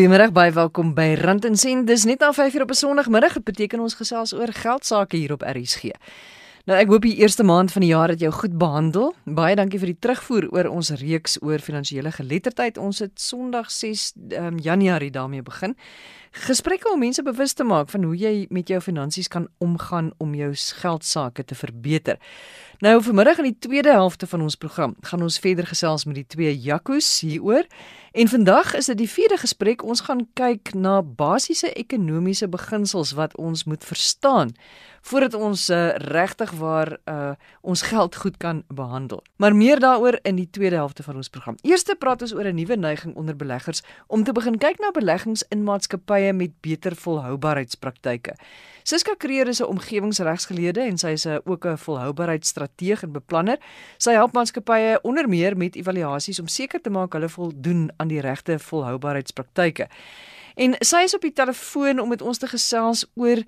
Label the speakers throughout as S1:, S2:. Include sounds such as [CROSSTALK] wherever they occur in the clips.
S1: Goeiemôre, baie welkom by Rand en Sent. Dis net na 5:00 op 'n Sondagmiddag. Dit beteken ons gesels oor geld sake hier op RSG. Nou ek hoop die eerste maand van die jaar het jou goed behandel. Baie dankie vir die terugvoer oor ons reeks oor finansiële geletterdheid. Ons het Sondag 6 um, Januarie daarmee begin. Gesprekke om mense bewus te maak van hoe jy met jou finansies kan omgaan om jou geld sake te verbeter. Nou vanmiddag in die tweede helfte van ons program gaan ons verder gesels met die twee Jakkos hieroor. En vandag is dit die vierde gesprek. Ons gaan kyk na basiese ekonomiese beginsels wat ons moet verstaan voordat ons uh, regtig waar uh, ons geld goed kan behandel. Maar meer daaroor in die tweede helfte van ons program. Eerste praat ons oor 'n nuwe neiging onder beleggers om te begin kyk na beleggings in maatskappye met beter volhoubaarheidspraktyke. Siska Kreer is 'n omgewingsregsgeleerde en sy is 'n ook 'n volhoubaarheidsstrateeg en beplanner. Sy help maatskappye onder meer met evaluasies om seker te maak hulle voldoen aan die regte volhoubaarheidspraktyke. En sy is op die telefoon om met ons te gesels oor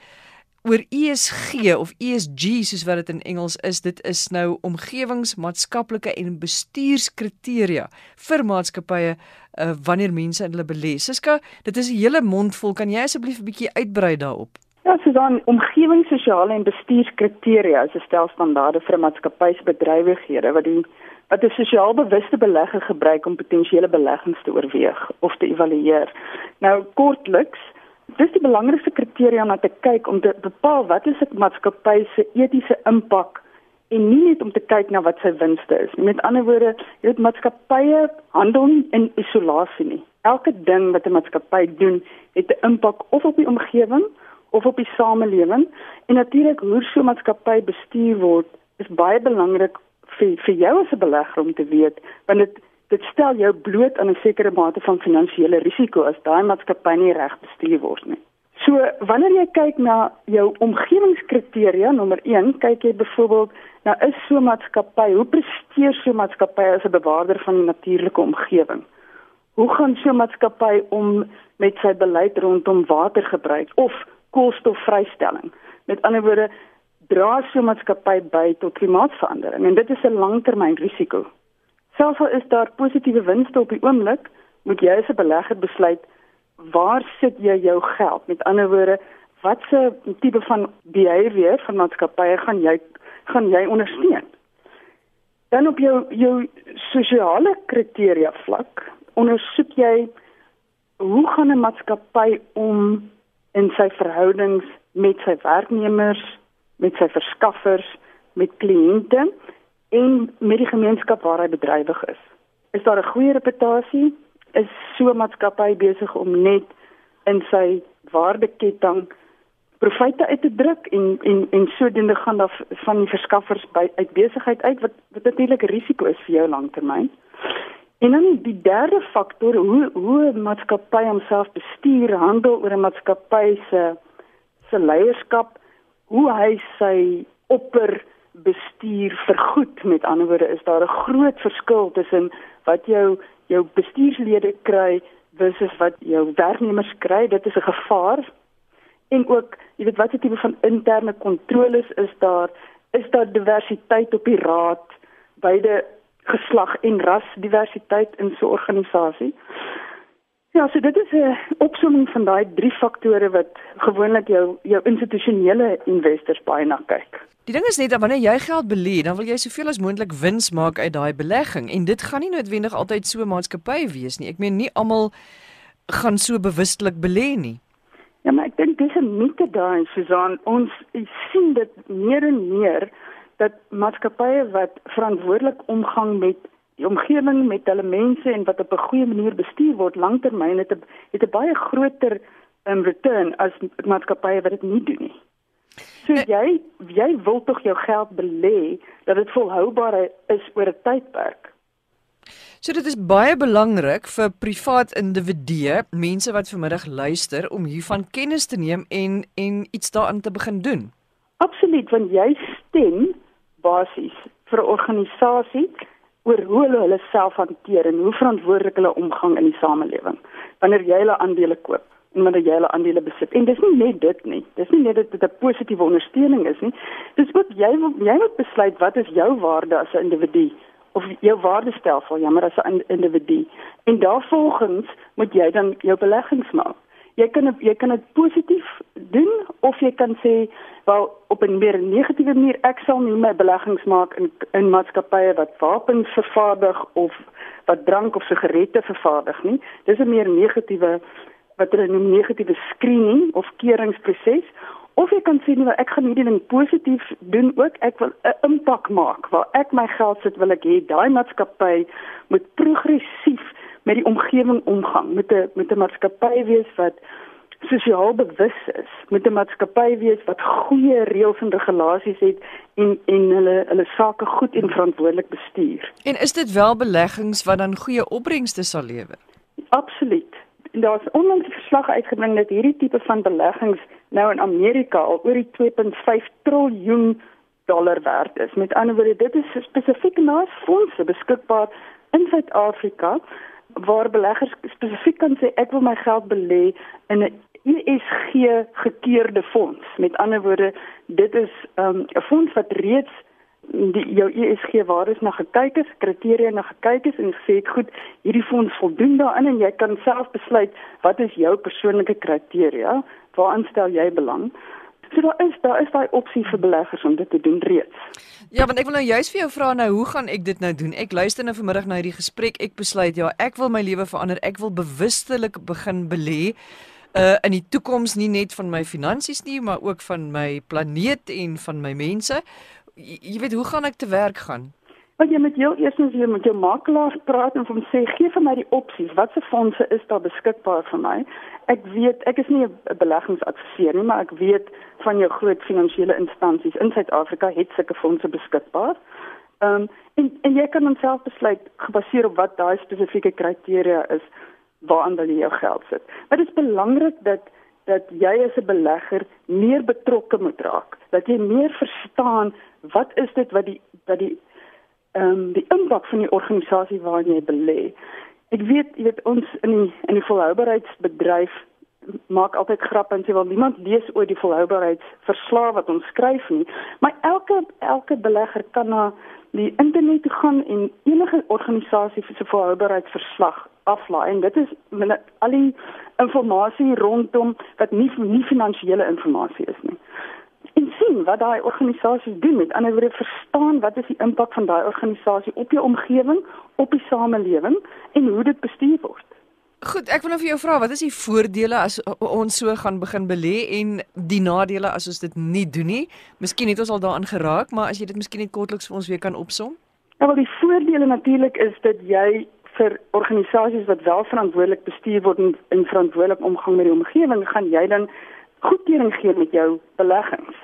S1: oor ESG of ESG soos wat dit in Engels is. Dit is nou omgewingsmaatskaplike en bestuurskriteria vir maatskappye uh, wanneer mense in hulle belê. Siska, dit is 'n hele mond vol. Kan jy asseblief 'n bietjie uitbrei daarop?
S2: Ja, so dan omgewings, sosiale en bestuurskriteria is 'n stel standaarde vir maatskappybedrywighede wat die wat 'n sosiaal bewuste belegger gebruik om potensiële beleggings te oorweeg of te evalueer. Nou kortliks, dis die belangrikste kriteria om na te kyk om te bepaal wat is 'n maatskappy se etiese impak en nie net om te kyk na wat sy winste is nie. Met ander woorde, jy weet maatskappye handel nie in isolasie nie. Elke ding wat 'n maatskappy doen, het 'n impak of op die omgewing of op die samelewing en natuurlik hoe so 'n maatskappy bestuur word is baie belangrik vir vir jou as 'n belegger om te weet want dit dit stel jou bloot aan 'n sekere mate van finansiële risiko as daai maatskappy nie reg bestuur word nie. So wanneer jy kyk na jou omgewingskriteria nommer 1, kyk jy byvoorbeeld na is so 'n maatskappy, hoe presteer so 'n maatskappy as 'n bewaarder van die natuurlike omgewing? Hoe gaan so 'n maatskappy om met sy beleid rondom watergebruik of koolstofvrystelling. Met ander woorde, dra so 'n maatskappy by tot klimaatsverandering en dit is 'n langtermynrisiko. Selfs al is daar positiewe winste op die oomblik, moet jy as 'n belegger besluit waar sit jy jou geld? Met ander woorde, watse tipe van behavior van maatskappye gaan jy gaan jy ondersteun? Dan op jou jou sosiale kriteria vlak, ondersoek jy hoe gaan 'n maatskappy om in sy verhoudings met sy werknemers, met sy verskaffers, met kliënte en met die gemeenskap waar hy bedrywig is. Is daar 'n goeie reputasie? Is so maatskappy besig om net in sy waardeketting profite uit te druk en en en sodoende gaan daar van die verskaffers by uit besigheid uit wat wat natuurlik 'n risiko is vir jou langtermyn. En dan die derde faktor hoe hoe 'n maatskappy homself bestuur, handel oor 'n maatskappy se se leierskap, hoe hy sy opper bestuur vergoed. Met ander woorde is daar 'n groot verskil tussen wat jou jou bestuurslede kry versus wat jou werknemers kry. Dit is 'n gevaar. En ook, jy weet watter tipe van interne kontroles is daar? Is daar diversiteit op die raad? Beide geslag en rasdiversiteit in so 'n organisasie. Ja, so dit is 'n opsomming van daai drie faktore wat gewoonlik jou jou institusionele investors baie na kyk.
S1: Die ding is net dat wanneer jy geld belê, dan wil jy soveel as moontlik wins maak uit daai belegging en dit gaan nie noodwendig altyd so maatskappy wees nie. Ek meen nie almal gaan so bewustelik belê nie.
S2: Ja, maar ek dink dis 'n mite daai, Susan. Ons sien dit meer en meer dat maatskappye wat verantwoordelik omgang met die omgewing met hulle mense en wat op 'n goeie manier bestuur word langtermyn het 'n het 'n baie groter um, return as maatskappye wat dit nie doen nie. So nee. jy jy wil tog jou geld belê dat dit volhoubaar is oor 'n tydperk.
S1: So dit is baie belangrik vir privaat individue, mense wat vanmiddag luister om hiervan kennis te neem en en iets daaraan te begin doen.
S2: Absoluut, want jy stem basies vir 'n organisasie oor hoe hulle hulle self hanteer en hoe verantwoordelik hulle omgang in die samelewing wanneer jy hulle aandele koop en wanneer jy hulle aandele besit. En dis nie net dit nie. Dis nie net dat dit 'n positiewe ondersteuning is nie. Dis ook jy jy moet besluit wat is jou waarde as 'n individu of jou waardestelsel, jammer as 'n individu. En daarvolgens moet jy dan jou beleggings maak. Jy kan jy kan dit positief doen of jy kan sê wel op 'n meer negatiewe manier ek sal nie my beleggings maak in in maatskappye wat wapens vervaardig of wat drank of sigarette vervaardig nie. Dis 'n meer negatiewe wat hulle noem negatiewe screening of keuringsproses of jy kan sê nee, ek gaan hierdie ding positief doen ook. Ek wil 'n impak maak waar ek my geld sit wil ek hê daai maatskappy moet progressief met die omgewing omgang, met 'n met 'n maatskappy wees wat sosiaal bewus is, met 'n maatskappy wees wat goeie reëls en regulasies het en en hulle hulle sake goed en verantwoordelik bestuur.
S1: En is dit wel beleggings wat dan goeie opbrengste sal lewer?
S2: Absoluut. Daar's onlangs 'n verslag uitgebring dat hierdie tipe van beleggings nou in Amerika al oor die 2.5 triljoen dollar werd is. Met ander woorde, dit is spesifiek na fondse beskikbaar in Suid-Afrika waar beleggers spesifiek kan sê ek wil my geld belê in 'n ESG gekeurde fonds. Met ander woorde, dit is ehm, 'n um, fonds wat reeds die jou ESG waardes na gekyk is, kriteria na gekyk is en gesê het goed, hierdie fonds voldoen daarin en jy kan self besluit wat is jou persoonlike kriteria, waaraan stel jy belang? So daar is daar is daai opsie vir beleggers om dit te doen reeds.
S1: Ja, want ek wil nou juist vir jou vra nou, hoe gaan ek dit nou doen? Ek luister nou vanmiddag na hierdie gesprek. Ek besluit ja, ek wil my lewe verander. Ek wil bewustelik begin belê uh in die toekoms nie net van my finansies nie, maar ook van my planeet en van my mense. Jy, jy weet hoe gaan ek te werk gaan?
S2: Want jy moet jou eers weer met jou makelaar praat en hom sê gee vir my die opsies. Watse fondse is daar beskikbaar vir my? Ek weet ek is nie 'n beleggingsadviseur nie, maar ek weet van jou groot finansiële instansies in Suid-Afrika het sulke fondse beskikbaar. Ehm um, en en jy kan homself besluit gebaseer op wat daai spesifieke kriteria is waaraan jy jou geld sit. Maar dit is belangrik dat dat jy as 'n belegger meer betrokke moet raak. Dat jy meer verstaan wat is dit wat die wat die ehm um, die impak van die organisasie waarin jy belê. Ek weet, jy weet ons in die in die volhoubaarheidsbedryf maak altyd grap en sê wel niemand lees ooit die volhoubaarheidsverslag wat ons skryf nie, maar elke elke belegger kan na die internet toe gaan en enige organisasie se volhoubaarheidsverslag aflaai en dit is al die inligting rondom wat nie nie finansiële inligting is nie. En sien wat daai organisasies doen, met ander woorde verstaan wat is die impak van daai organisasie op jou omgewing, op die samelewing en hoe dit bestuur word.
S1: Goed, ek wil nou vir jou vra, wat is die voordele as ons so gaan begin belê en die nadele as ons dit nie doen nie? Miskien het ons al daaraan geraak, maar as jy dit miskien net kortliks vir ons weer kan opsom?
S2: Ja, wel die voordele natuurlik is dat jy vir organisasies wat wel verantwoordelik bestuur word en, en verantwoordelik omgang met die omgewing, gaan jy dan goedkeuring gee met jou beleggings.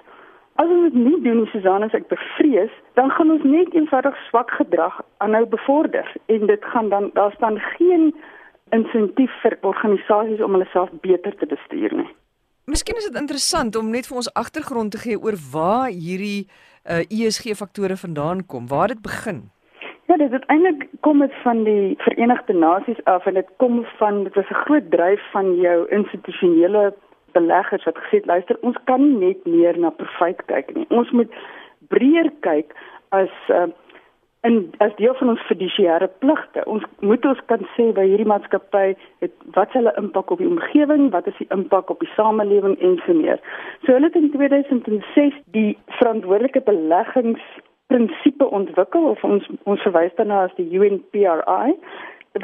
S2: As ons dit nie doen nie, Susan, as ek bevrees, dan gaan ons net eenvoudig swak gedrag aanhou bevorder en dit gaan dan daar's dan geen insentief vir organisasies om hulle self beter te bestuur nie.
S1: Miskien is dit interessant om net vir ons agtergrond te gee oor waar hierdie uh, ESG faktore vandaan kom, waar dit begin.
S2: Ja, dit het eintlik kom dit van die Verenigde Nasies af en dit kom van dit was 'n groot dryf van jou institusionele beleggers wat gesê het luister, ons kan nie net meer na profit kyk nie. Ons moet breër kyk as uh, in as deel van ons fiduciêre pligte. Ons moet ons kan sê by hierdie maatskappy het wat hulle impak op die omgewing, wat is die impak op die samelewing en so meer. So hulle het in 2006 die verantwoordelike beleggings prinsipe ontwikkel of ons ons verwys daarna as die UNPRI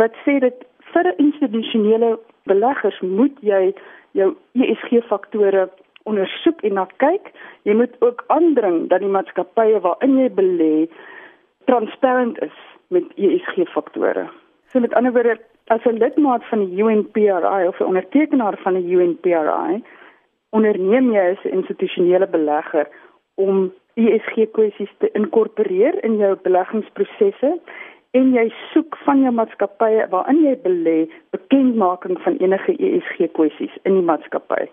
S2: wat sê dat vir institusionele beleggers moet jy jou ESG faktore ondersoek en na kyk. Jy moet ook aandring dat die maatskappye waarin jy belê transparant is met ESG faktore. So met ander woorde, as 'n lidmaat van die UNPRI of 'n ondertekenaar van die UNPRI, onderneem jy as 'n institusionele belegger om ESG kwessies te inkorporeer in jou beleggingsprosesse en jy soek van jou maatskappye waarin jy belê bekendmaking van enige ESG kwessies in die maatskappy.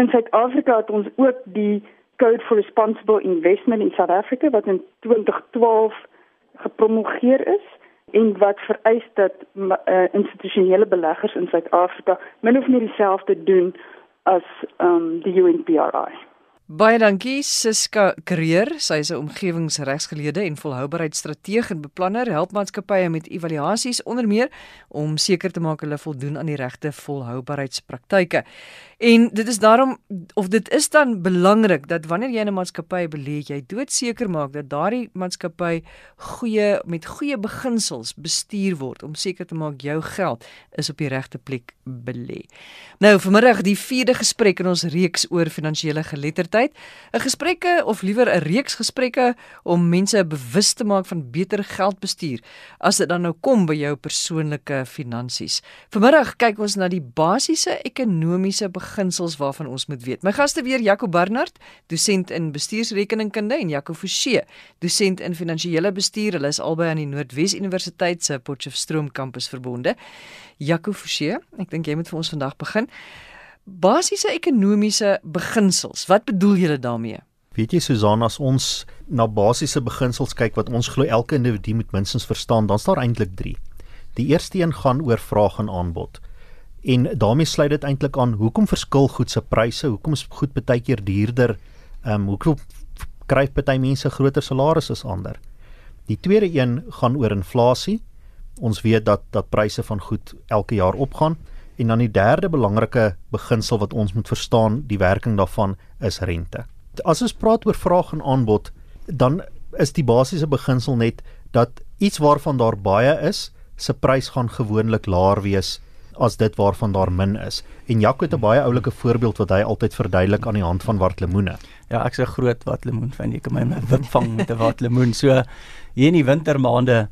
S2: In Suid-Afrika het ons ook die Code for Responsible Investment in South Africa wat in 2012 gepromoveer is en wat vereis dat uh, institusionele beleggers in Suid-Afrika min of meer dieselfde doen as um, die UNPRI.
S1: Baie dankie Siska Kreer. Sy is 'n omgewingsregsgeleerde en volhoubaarheidsstrateeg en beplanner, help maatskappye met evaluasies onder meer om seker te maak hulle voldoen aan die regte volhoubaarheidspraktyke. En dit is daarom of dit is dan belangrik dat wanneer jy in 'n maatskappy belê, jy doodseker maak dat daardie maatskappy goeie met goeie beginsels bestuur word om seker te maak jou geld is op die regte plek belê. Nou vanmiddag die vierde gesprek in ons reeks oor finansiële geletterdheid tyd, 'n gesprekke of liewer 'n reeks gesprekke om mense bewus te maak van beter geldbestuur as dit dan nou kom by jou persoonlike finansies. Vanmiddag kyk ons na die basiese ekonomiese beginsels waarvan ons moet weet. My gaste weer Jaco Barnard, dosent in bestuursrekeningkunde en Jaco Forsie, dosent in finansiële bestuur. Hulle is albei aan die Noordwes Universiteit se Potchefstroom kampus verbonde. Jaco Forsie, ek dink jy moet vir ons vandag begin. Basiese ekonomiese beginsels. Wat bedoel julle daarmee?
S3: Weet jy Susan, as ons na basiese beginsels kyk wat ons glo elke individu moet minstens verstaan, dan staan eintlik 3. Die eerste een gaan oor vraag en aanbod. En daarmee sluit dit eintlik aan hoekom verskil goed se pryse? Hoekom is goed baie keer duurder? Ehm um, hoekom kry party mense groter salarisse as ander? Die tweede een gaan oor inflasie. Ons weet dat dat pryse van goed elke jaar opgaan. En dan die derde belangrike beginsel wat ons moet verstaan, die werking daarvan is rente. As ons praat oor vraag en aanbod, dan is die basiese beginsel net dat iets waarvan daar baie is, se prys gaan gewoonlik laer wees as dit waarvan daar min is. En Jaco het 'n baie oulike voorbeeld wat hy altyd verduidelik aan die hand van watlemoene.
S4: Ja, ek's 'n groot watlemoen fan. Ek kan my wip vang met 'n watlemoen. So hier in die wintermaande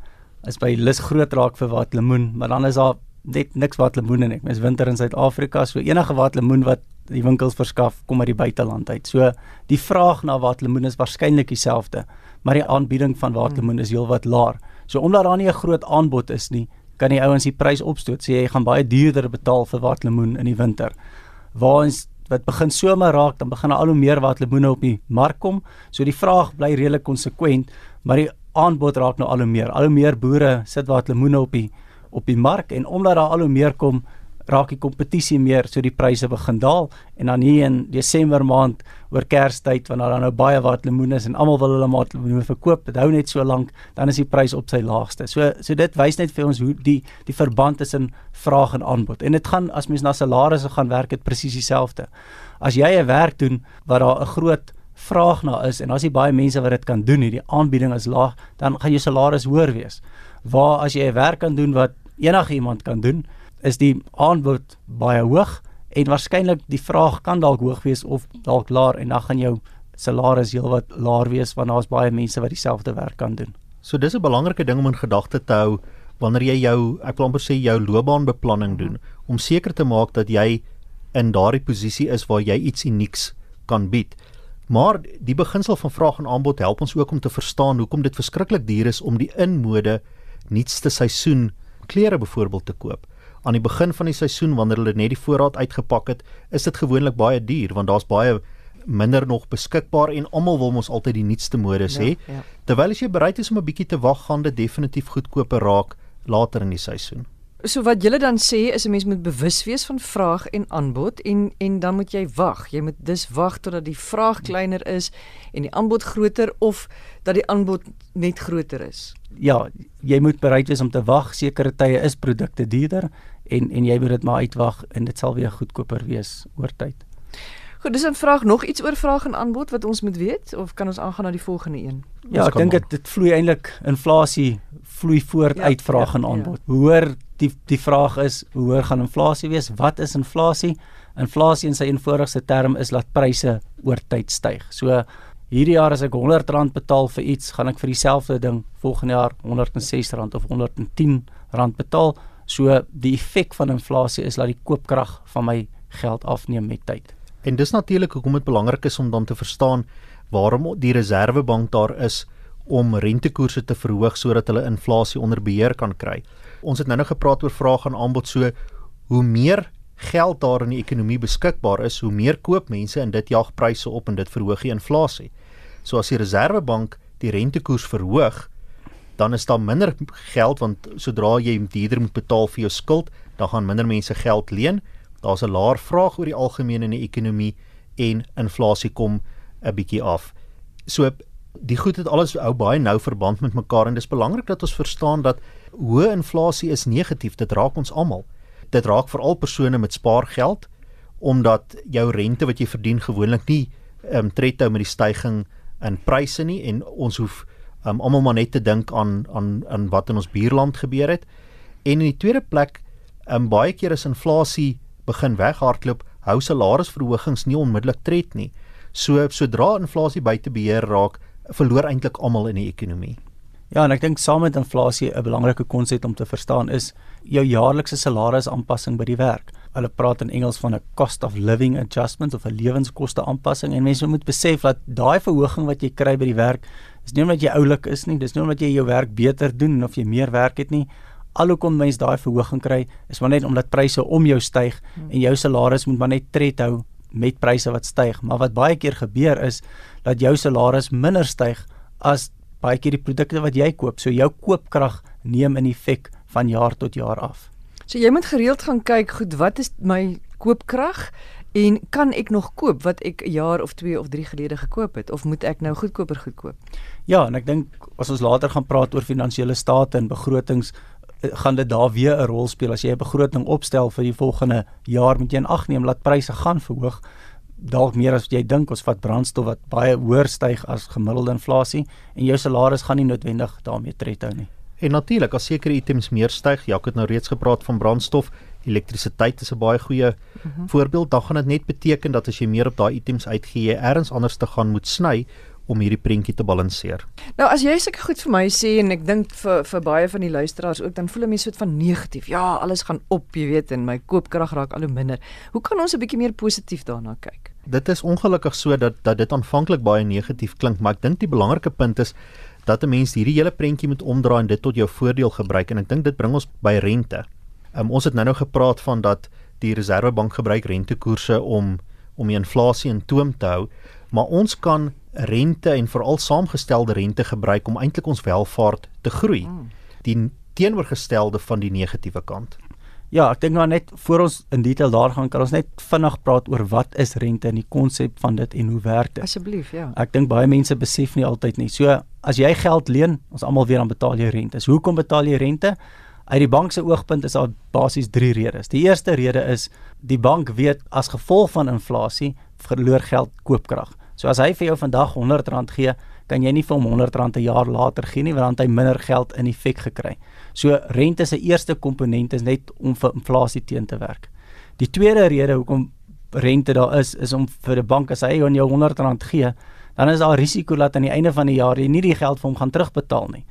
S4: is by lus groot raak vir watlemoen, maar dan is daar net niks wat lemoene nie. Mens winter in Suid-Afrika, so enige wat lemoen wat die winkels verskaf kom uit die buiteland uit. So die vraag na wat lemoen is waarskynlik dieselfde, maar die aanbieding van wat lemoen is heelwat laer. So omdat daar nie 'n groot aanbod is nie, kan die ouens die prys opstoot. Sê jy gaan baie duurder betaal vir wat lemoen in die winter. Waar ons wat begin somer raak, dan begin al hoe meer wat lemoene op die mark kom. So die vraag bly redelik konsekwent, maar die aanbod raak nou al hoe meer. Al hoe meer boere sit wat lemoene op die op die mark en omdat daar al hoe meer kom raak die kompetisie meer so die pryse begin daal en dan hier in Desember maand oor Kerstyd wanneer daar nou baie wat lemoene is en almal wil hulle maar lemoene verkoop dit hou net so lank dan is die prys op sy laagste. So so dit wys net vir ons hoe die die verband tussen vraag en aanbod. En dit gaan as mens na salarisse gaan werk dit presies dieselfde. As jy 'n werk doen wat daar 'n groot vraag na is en as jy baie mense wat dit kan doen hierdie aanbieding is laag dan gaan jou salaris hoër wees. Waar as jy 'n werk kan doen wat enige iemand kan doen, is die aanbod baie hoog en waarskynlik die vraag kan dalk hoog wees of dalk laer en dan gaan jou salaris heelwat laer wees want daar's baie mense wat dieselfde werk kan doen.
S3: So dis 'n belangrike ding om in gedagte te hou wanneer jy jou ek wil amper sê jou loopbaanbeplanning doen om seker te maak dat jy in daardie posisie is waar jy iets unieks kan bied. Maar die beginsel van vraag en aanbod help ons ook om te verstaan hoekom dit verskriklik duur is om die inmode nuutste seisoen klere byvoorbeeld te koop. Aan die begin van die seisoen wanneer hulle net die voorraad uitgepak het, is dit gewoonlik baie duur want daar's baie minder nog beskikbaar en almal wil mos altyd die nuutste modes hê. Ja, ja. Terwyl as jy bereid is om 'n bietjie te wag, gaan dit definitief goedkoper raak later in die seisoen.
S1: So wat julle dan sê is 'n mens moet bewus wees van vraag en aanbod en en dan moet jy wag. Jy moet dus wag totdat die vraag kleiner is en die aanbod groter of dat die aanbod net groter is.
S4: Ja, jy moet bereid wees om te wag. Sekere tye is produkte duurder en en jy moet dit maar uitwag en dit sal weer goedkoper wees oor tyd.
S1: Goed, dis 'n vraag nog iets oor vraag en aanbod wat ons moet weet of kan ons aangaan na die volgende een?
S4: Ja, ek dink dit vloei eintlik inflasie vloei voort ja, uit vraag ja, en aanbod. Ja. Hoor die die vraag is hoe hoog gaan inflasie wees? Wat is inflasie? Inflasie in sy eenvoudigste term is dat pryse oor tyd styg. So hierdie jaar as ek R100 betaal vir iets, gaan ek vir dieselfde ding volgende jaar R106 of R110 betaal. So die effek van inflasie is dat die koopkrag van my geld afneem met tyd.
S3: En dis natuurlik hoekom dit belangrik is om dan te verstaan waarom die Reserwebank daar is om rentekoerse te verhoog sodat hulle inflasie onder beheer kan kry. Ons het nou nog gepraat oor vraag en aanbod so hoe meer geld daar in die ekonomie beskikbaar is, hoe meer koop mense en dit jag pryse op en dit verhoog die inflasie. So as die Reserwebank die rentekoers verhoog, dan is daar minder geld want sodra jy duurder moet betaal vir jou skuld, dan gaan minder mense geld leen. Daar's 'n laer vraag oor die algemeen in die ekonomie en inflasie kom 'n bietjie af. So die goed het alles hou baie nou verband met mekaar en dis belangrik dat ons verstaan dat hoë inflasie is negatief. Dit raak ons almal. Dit raak veral persone met spaargeld omdat jou rente wat jy verdien gewoonlik nie ehm um, tred hou met die stygings in pryse nie en ons hoef um, almal maar net te dink aan aan aan wat in ons buurland gebeur het. En in die tweede plek, um, baie keer as inflasie begin weghardloop, hou salarisverhogings nie onmiddellik tred nie. So sodra inflasie buite beheer raak, verloor eintlik almal in die ekonomie.
S4: Ja, en ek dink saam met inflasie 'n belangrike konsep om te verstaan is jou jaarlikse salarisaanpassing by die werk. Hulle praat in Engels van 'n cost of living adjustment of 'n lewenskoste aanpassing en mense moet besef dat daai verhoging wat jy kry by die werk is nie omdat jy oulik is nie, dis nie omdat jy jou werk beter doen of jy meer werk het nie. Alhoewel mense daai verhoging kry, is maar net omdat pryse om jou styg en jou salaris moet maar net tred hou met pryse wat styg. Maar wat baie keer gebeur is dat jou salaris minder styg as baie keer die produkte wat jy koop. So jou koopkrag neem in effek van jaar tot jaar af.
S1: So jy moet gereeld gaan kyk, goed, wat is my koopkrag en kan ek nog koop wat ek 'n jaar of 2 of 3 gelede gekoop het of moet ek nou goedkoper goedkoop?
S4: Ja, en ek dink as ons later gaan praat oor finansiële state en begrotings gaan dit daar weer 'n rol speel as jy 'n begroting opstel vir die volgende jaar moet jy in ag neem dat pryse gaan verhoog dalk meer as jy dink ons vat brandstof wat baie hoër styg as gemiddelde inflasie en jou salaris gaan nie noodwendig daarmee tred hou nie.
S3: En natuurlik as sekere items meer styg, jy het nou reeds gepraat van brandstof, elektrisiteit is 'n baie goeie mm -hmm. voorbeeld. Dan gaan dit net beteken dat as jy meer op daai items uitgee, jy ergens anders te gaan moet sny om hierdie prentjie te balanseer.
S1: Nou as jy sulke goed vir my sê en ek dink vir vir baie van die luisteraars ook dan voel mense soort van negatief. Ja, alles gaan op, jy weet, en my koopkrag raak al hoe minder. Hoe kan ons 'n bietjie meer positief daarna kyk?
S3: Dit is ongelukkig so dat dat dit aanvanklik baie negatief klink, maar ek dink die belangrike punt is dat 'n mens hierdie hele prentjie moet omdraai en dit tot jou voordeel gebruik en ek dink dit bring ons by rente. Um, ons het nou-nou gepraat van dat die Reserwebank gebruik rentekoerse om om die inflasie in toom te hou, maar ons kan rente en veral saamgestelde rente gebruik om eintlik ons welvaart te groei. Hmm. Die teenoorgestelde van die negatiewe kant.
S4: Ja, ek dink maar net voor ons in detail daar gaan, kan ons net vinnig praat oor wat is rente en die konsep van dit en hoe werk dit.
S1: Asseblief, ja.
S4: Ek dink baie mense besef nie altyd nie. So, as jy geld leen, ons almal weer dan betaal jy rente. So, hoekom betaal jy rente? Uit die bank se oogpunt is daar basies 3 redes. Die eerste rede is die bank weet as gevolg van inflasie verloor geld koopkrag. So as hy vir jou vandag R100 gee, kan jy nie vir hom R100 'n jaar later gee nie want hy minder geld in effek gekry. So rente se eerste komponent is net om vir inflasie teen te werk. Die tweede rede hoekom rente daar is is om vir 'n bank as hy jou R100 gee, dan is daar risiko dat aan die einde van die jaar jy nie die geld vir hom gaan terugbetaal nie.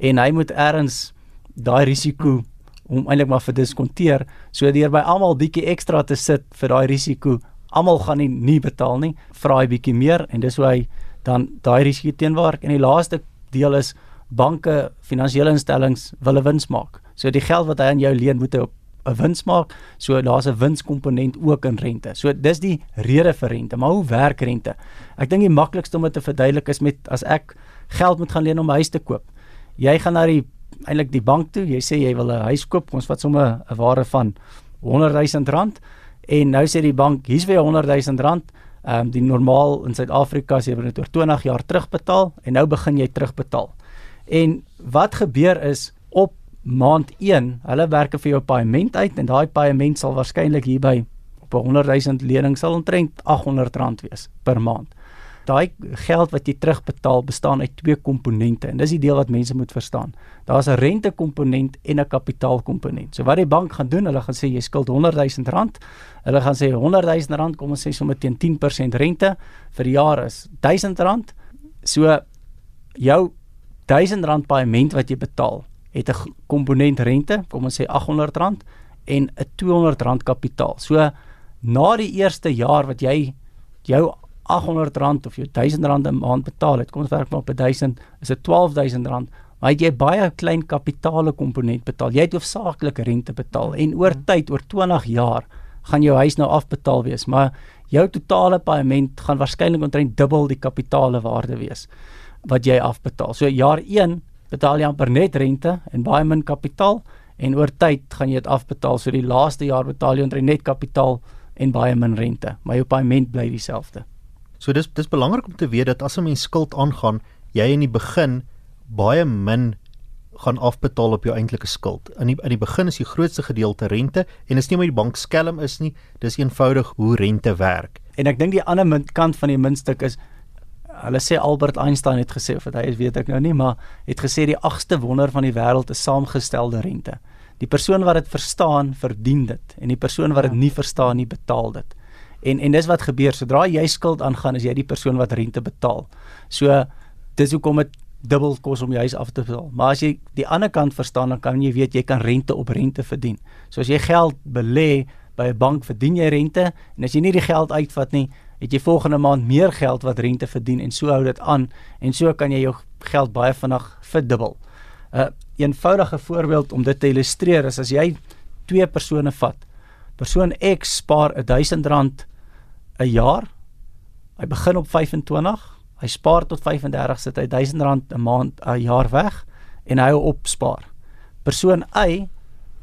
S4: En hy moet eers daai risiko om eintlik maar vir diskonteer, so deur by almal bietjie ekstra te sit vir daai risiko almal gaan nie nie betaal nie, vra hy bietjie meer en dis hoe hy dan daai risiko teenwaar en die laaste deel is banke, finansiële instellings wil 'n wins maak. So die geld wat hy aan jou leen moet hy op 'n wins maak. So daar's 'n winskomponent ook in rente. So dis die rede vir rente. Maar hoe werk rente? Ek dink die maklikste om dit te verduidelik is met as ek geld moet gaan leen om 'n huis te koop. Jy gaan na die eintlik die bank toe. Jy sê jy wil 'n huis koop. Ons vat sommer 'n ware van 100 000 rand. En nou sê die bank, hier's vir jou 100 000 rand. Ehm um, die normaal in Suid-Afrika sê jy moet oor 20 jaar terugbetaal en nou begin jy terugbetaal. En wat gebeur is op maand 1, hulle werk vir jou paaiement uit en daai paaiement sal waarskynlik hierby op 'n 100 000 lening sal omtrent R800 wees per maand. Daai geld wat jy terugbetaal bestaan uit twee komponente en dis die deel wat mense moet verstaan. Daar's 'n rentekomponent en 'n kapitaalkomponent. So wat die bank gaan doen, hulle gaan sê jy skuld 100 000 rand. Hulle gaan sê 100 000 rand, kom ons sê sommer teen 10% rente vir die jaar is 1000 rand. So jou 1000 rand paaiement wat jy betaal, het 'n komponent rente, kom ons sê 800 rand en 'n 200 rand kapitaal. So na die eerste jaar wat jy jou R800 of jou R1000 'n maand betaal het. Kom ons werk maar op 1000, is dit R12000. Maar jy baie klein kapitale komponent betaal. Jy het hoofsaaklik rente betaal en oor hmm. tyd, oor 20 jaar, gaan jou huis nou afbetaal wees, maar jou totale paaiement gaan waarskynlik omtrent dubbel die kapitale waarde wees wat jy afbetaal. So jaar 1 betaal jy amper net rente en baie min kapitaal en oor tyd gaan jy dit afbetaal. So die laaste jaar betaal jy omtrent net kapitaal en baie min rente, maar jou paaiement bly dieselfde.
S3: So dis dis belangrik om te weet dat as 'n mens skuld aangaan, jy in die begin baie min gaan afbetaal op jou eintlike skuld. In die in die begin is die grootste gedeelte rente en is nie omdat die bank skelm is nie, dis eenvoudig hoe rente werk.
S4: En ek dink die ander muntkant van die muntstuk is hulle sê Albert Einstein het gesê of dit hy is weet ek nou nie, maar het gesê die agste wonder van die wêreld is saamgestelde rente. Die persoon wat dit verstaan, verdien dit en die persoon wat dit ja. nie verstaan nie, betaal dit. En en dis wat gebeur sodra jy skuld aangaan, is jy die persoon wat rente betaal. So dis hoekom dit dubbel kos om jou huis af te betaal. Maar as jy die ander kant verstaan, dan kan jy weet jy kan rente op rente verdien. So as jy geld belê by 'n bank, verdien jy rente en as jy nie die geld uitvat nie, het jy volgende maand meer geld wat rente verdien en so hou dit aan en so kan jy jou geld baie vinnig verdubbel. 'n uh, Eenvoudige voorbeeld om dit te illustreer is as jy twee persone vat. Persoon X spaar R1000 'n jaar. Hy begin op 25 Hy spaar tot 35 sit hy R1000 'n maand 'n jaar weg en hy hou op spaar. Persoon Y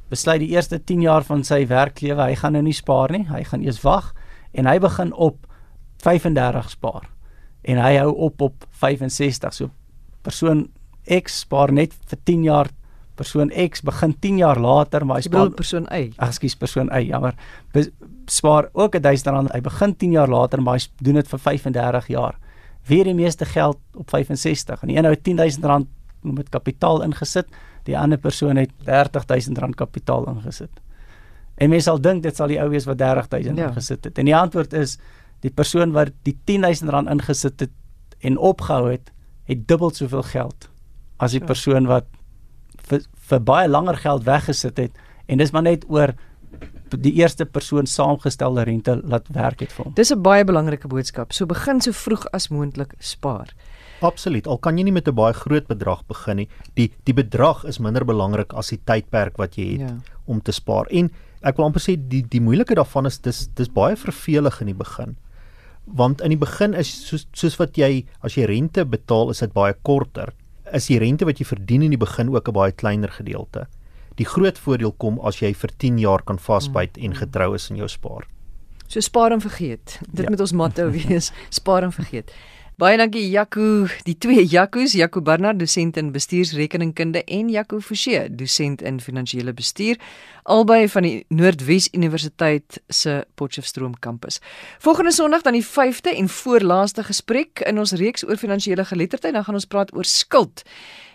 S4: besluit die eerste 10 jaar van sy werklewe hy gaan nou nie spaar nie, hy gaan eers wag en hy begin op 35 spaar en hy hou op op 65. So persoon X spaar net vir 10 jaar. Persoon X begin 10 jaar later, maar hy spaar
S1: persoon Y.
S4: Ekskuus, persoon Y, jammer. Be spaar ook R1000. Hy begin 10 jaar later, maar hy doen dit vir 35 jaar wie die meeste geld op 65 en die een het 10000 rand met kapitaal ingesit, die ander persoon het 30000 rand kapitaal ingesit. En mense sal dink dit sal die ou wees wat 30000 ja. ingesit het. En die antwoord is die persoon wat die 10000 rand ingesit het en opgehou het, het dubbel soveel geld as die persoon wat vir, vir baie langer geld weggesit het en dis maar net oor die eerste persoon saamgestelde rente laat werk het vir hom.
S1: Dis 'n baie belangrike boodskap. So begin so vroeg as moontlik spaar.
S3: Absoluut. Al kan jy nie met 'n baie groot bedrag begin nie. Die die bedrag is minder belangrik as die tydperk wat jy het ja. om te spaar. En ek wil amper sê die die moeilike daarvan is dis dis baie vervelig in die begin. Want in die begin is soos soos wat jy as jy rente betaal, is dit baie korter. Is die rente wat jy verdien in die begin ook 'n baie kleiner gedeelte die groot voordeel kom as jy vir 10 jaar kan vasbyt en getrou is in jou spaar.
S1: So spaar en vergeet. Dit ja. moet ons motto [LAUGHS] wees, spaar en vergeet. Baie dankie Jaco, die twee Jacos, Jaco Barnard, dosent in bestuursrekeningkunde en Jaco Forsie, dosent in finansiële bestuur, albei van die Noordwes Universiteit se Potchefstroom kampus. Volgende Sondag dan die 5de en voorlaaste gesprek in ons reeks oor finansiële geletterdheid, dan gaan ons praat oor skuld.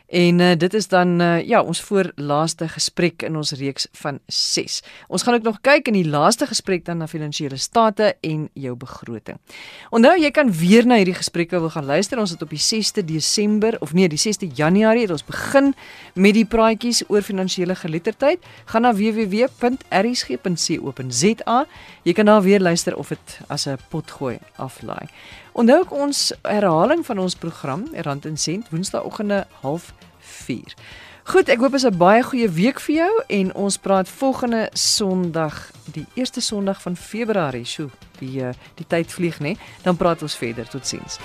S1: En uh, dit is dan uh, ja, ons voorlaaste gesprek in ons reeks van 6. Ons gaan ook nog kyk in die laaste gesprek dan na finansiële state en jou begroting. Onthou jy kan weer na hierdie gesprekke wil gaan luister. Ons het op die 6de Desember of nee, die 6de Januarie het ons begin met die praatjies oor finansiële geletterdheid. Gaan na www.rsg.co.za. Jy kan daar weer luister of dit as 'n potgooi aflaai. Onthou ook ons herhaling van ons program Rand en Sent Woensdaagoggende 04:30. Goed, ek hoop dit is 'n baie goeie week vir jou en ons praat volgende Sondag, die eerste Sondag van Februarie. Sjoe, die eh, die tyd vlieg nê. Dan praat ons verder. Totsiens.